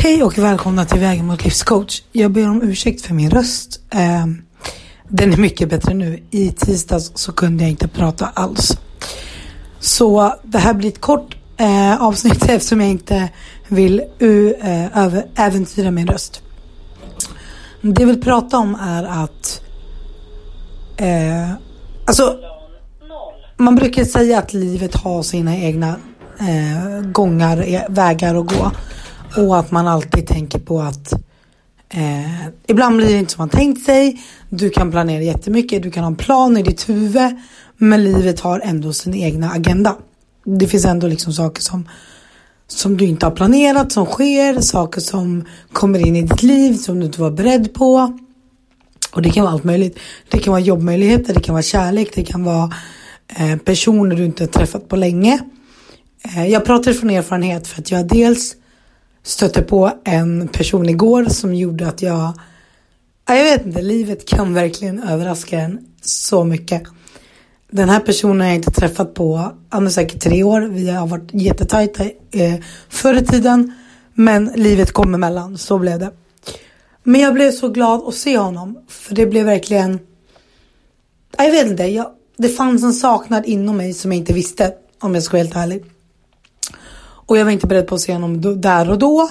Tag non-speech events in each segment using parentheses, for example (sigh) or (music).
Hej och välkomna till Vägen mot livscoach. Jag ber om ursäkt för min röst. Eh, den är mycket bättre nu. I tisdags så kunde jag inte prata alls. Så det här blir ett kort eh, avsnitt (laughs) eftersom jag inte vill uh, äventyra min röst. Det jag vill prata om är att eh, alltså man brukar säga att livet har sina egna eh, gångar, eh, vägar att gå. Och att man alltid tänker på att eh, ibland blir det inte som man tänkt sig. Du kan planera jättemycket, du kan ha en plan i ditt huvud. Men livet har ändå sin egna agenda. Det finns ändå liksom saker som, som du inte har planerat, som sker. Saker som kommer in i ditt liv som du inte var beredd på. Och det kan vara allt möjligt. Det kan vara jobbmöjligheter, det kan vara kärlek, det kan vara eh, personer du inte har träffat på länge. Eh, jag pratar från erfarenhet för att jag dels stötte på en person igår som gjorde att jag, jag vet inte, livet kan verkligen överraska en så mycket. Den här personen har jag inte träffat på, ja, säkert tre år. Vi har varit jättetajta eh, förr i tiden. Men livet kom emellan, så blev det. Men jag blev så glad att se honom. För det blev verkligen, jag vet inte, jag, det fanns en saknad inom mig som jag inte visste. Om jag ska vara helt ärlig. Och jag var inte beredd på att se honom då, där och då.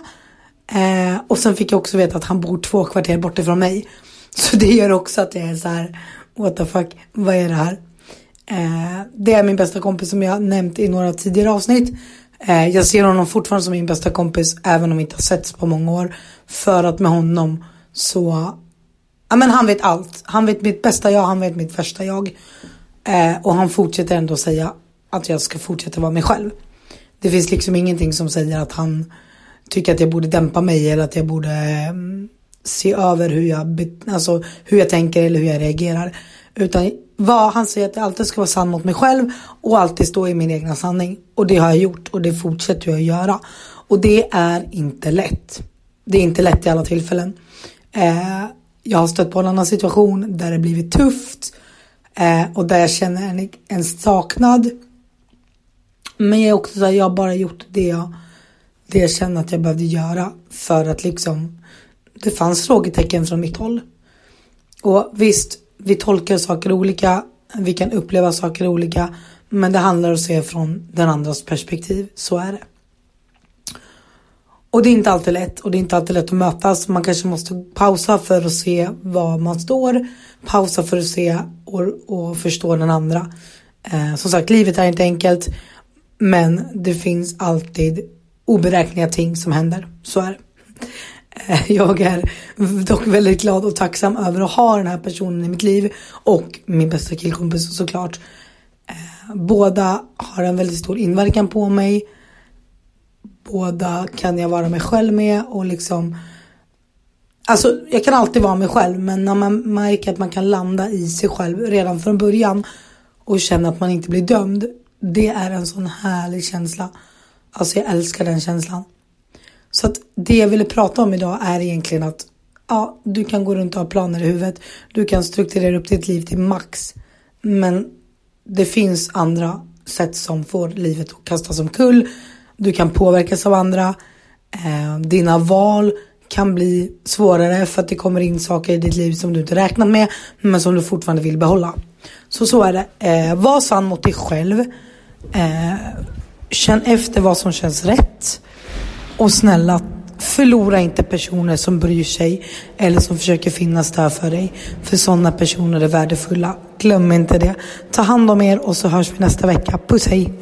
Eh, och sen fick jag också veta att han bor två kvarter bort ifrån mig. Så det gör också att jag är så här, what the fuck, vad är det här? Eh, det är min bästa kompis som jag nämnt i några tidigare avsnitt. Eh, jag ser honom fortfarande som min bästa kompis även om vi inte har setts på många år. För att med honom så, ja men han vet allt. Han vet mitt bästa jag, han vet mitt värsta jag. Eh, och han fortsätter ändå säga att jag ska fortsätta vara mig själv. Det finns liksom ingenting som säger att han tycker att jag borde dämpa mig eller att jag borde mm, se över hur jag, alltså, hur jag tänker eller hur jag reagerar. Utan vad han säger att jag alltid ska vara sann mot mig själv och alltid stå i min egna sanning. Och det har jag gjort och det fortsätter jag att göra. Och det är inte lätt. Det är inte lätt i alla tillfällen. Eh, jag har stött på en annan situation där det blivit tufft eh, och där jag känner en, en saknad men jag är också så här, jag har bara gjort det jag, det jag känner att jag behövde göra för att liksom det fanns frågetecken från mitt håll. Och visst, vi tolkar saker olika, vi kan uppleva saker olika, men det handlar om att se från den andras perspektiv, så är det. Och det är inte alltid lätt och det är inte alltid lätt att mötas. Man kanske måste pausa för att se var man står, pausa för att se och, och förstå den andra. Eh, som sagt, livet är inte enkelt. Men det finns alltid oberäkneliga ting som händer. Så är det. Eh, jag är dock väldigt glad och tacksam över att ha den här personen i mitt liv och min bästa killkompis såklart. Eh, båda har en väldigt stor inverkan på mig. Båda kan jag vara mig själv med och liksom Alltså jag kan alltid vara mig själv men när man märker att man kan landa i sig själv redan från början och känna att man inte blir dömd det är en sån härlig känsla. Alltså jag älskar den känslan. Så att det jag ville prata om idag är egentligen att ja, du kan gå runt och ha planer i huvudet. Du kan strukturera upp ditt liv till max. Men det finns andra sätt som får livet att kastas omkull. Du kan påverkas av andra. Eh, dina val kan bli svårare för att det kommer in saker i ditt liv som du inte räknat med men som du fortfarande vill behålla. Så så är det. Eh, var sann mot dig själv. Eh, känn efter vad som känns rätt. Och snälla, förlora inte personer som bryr sig eller som försöker finnas där för dig. För sådana personer är värdefulla. Glöm inte det. Ta hand om er och så hörs vi nästa vecka. Puss hej!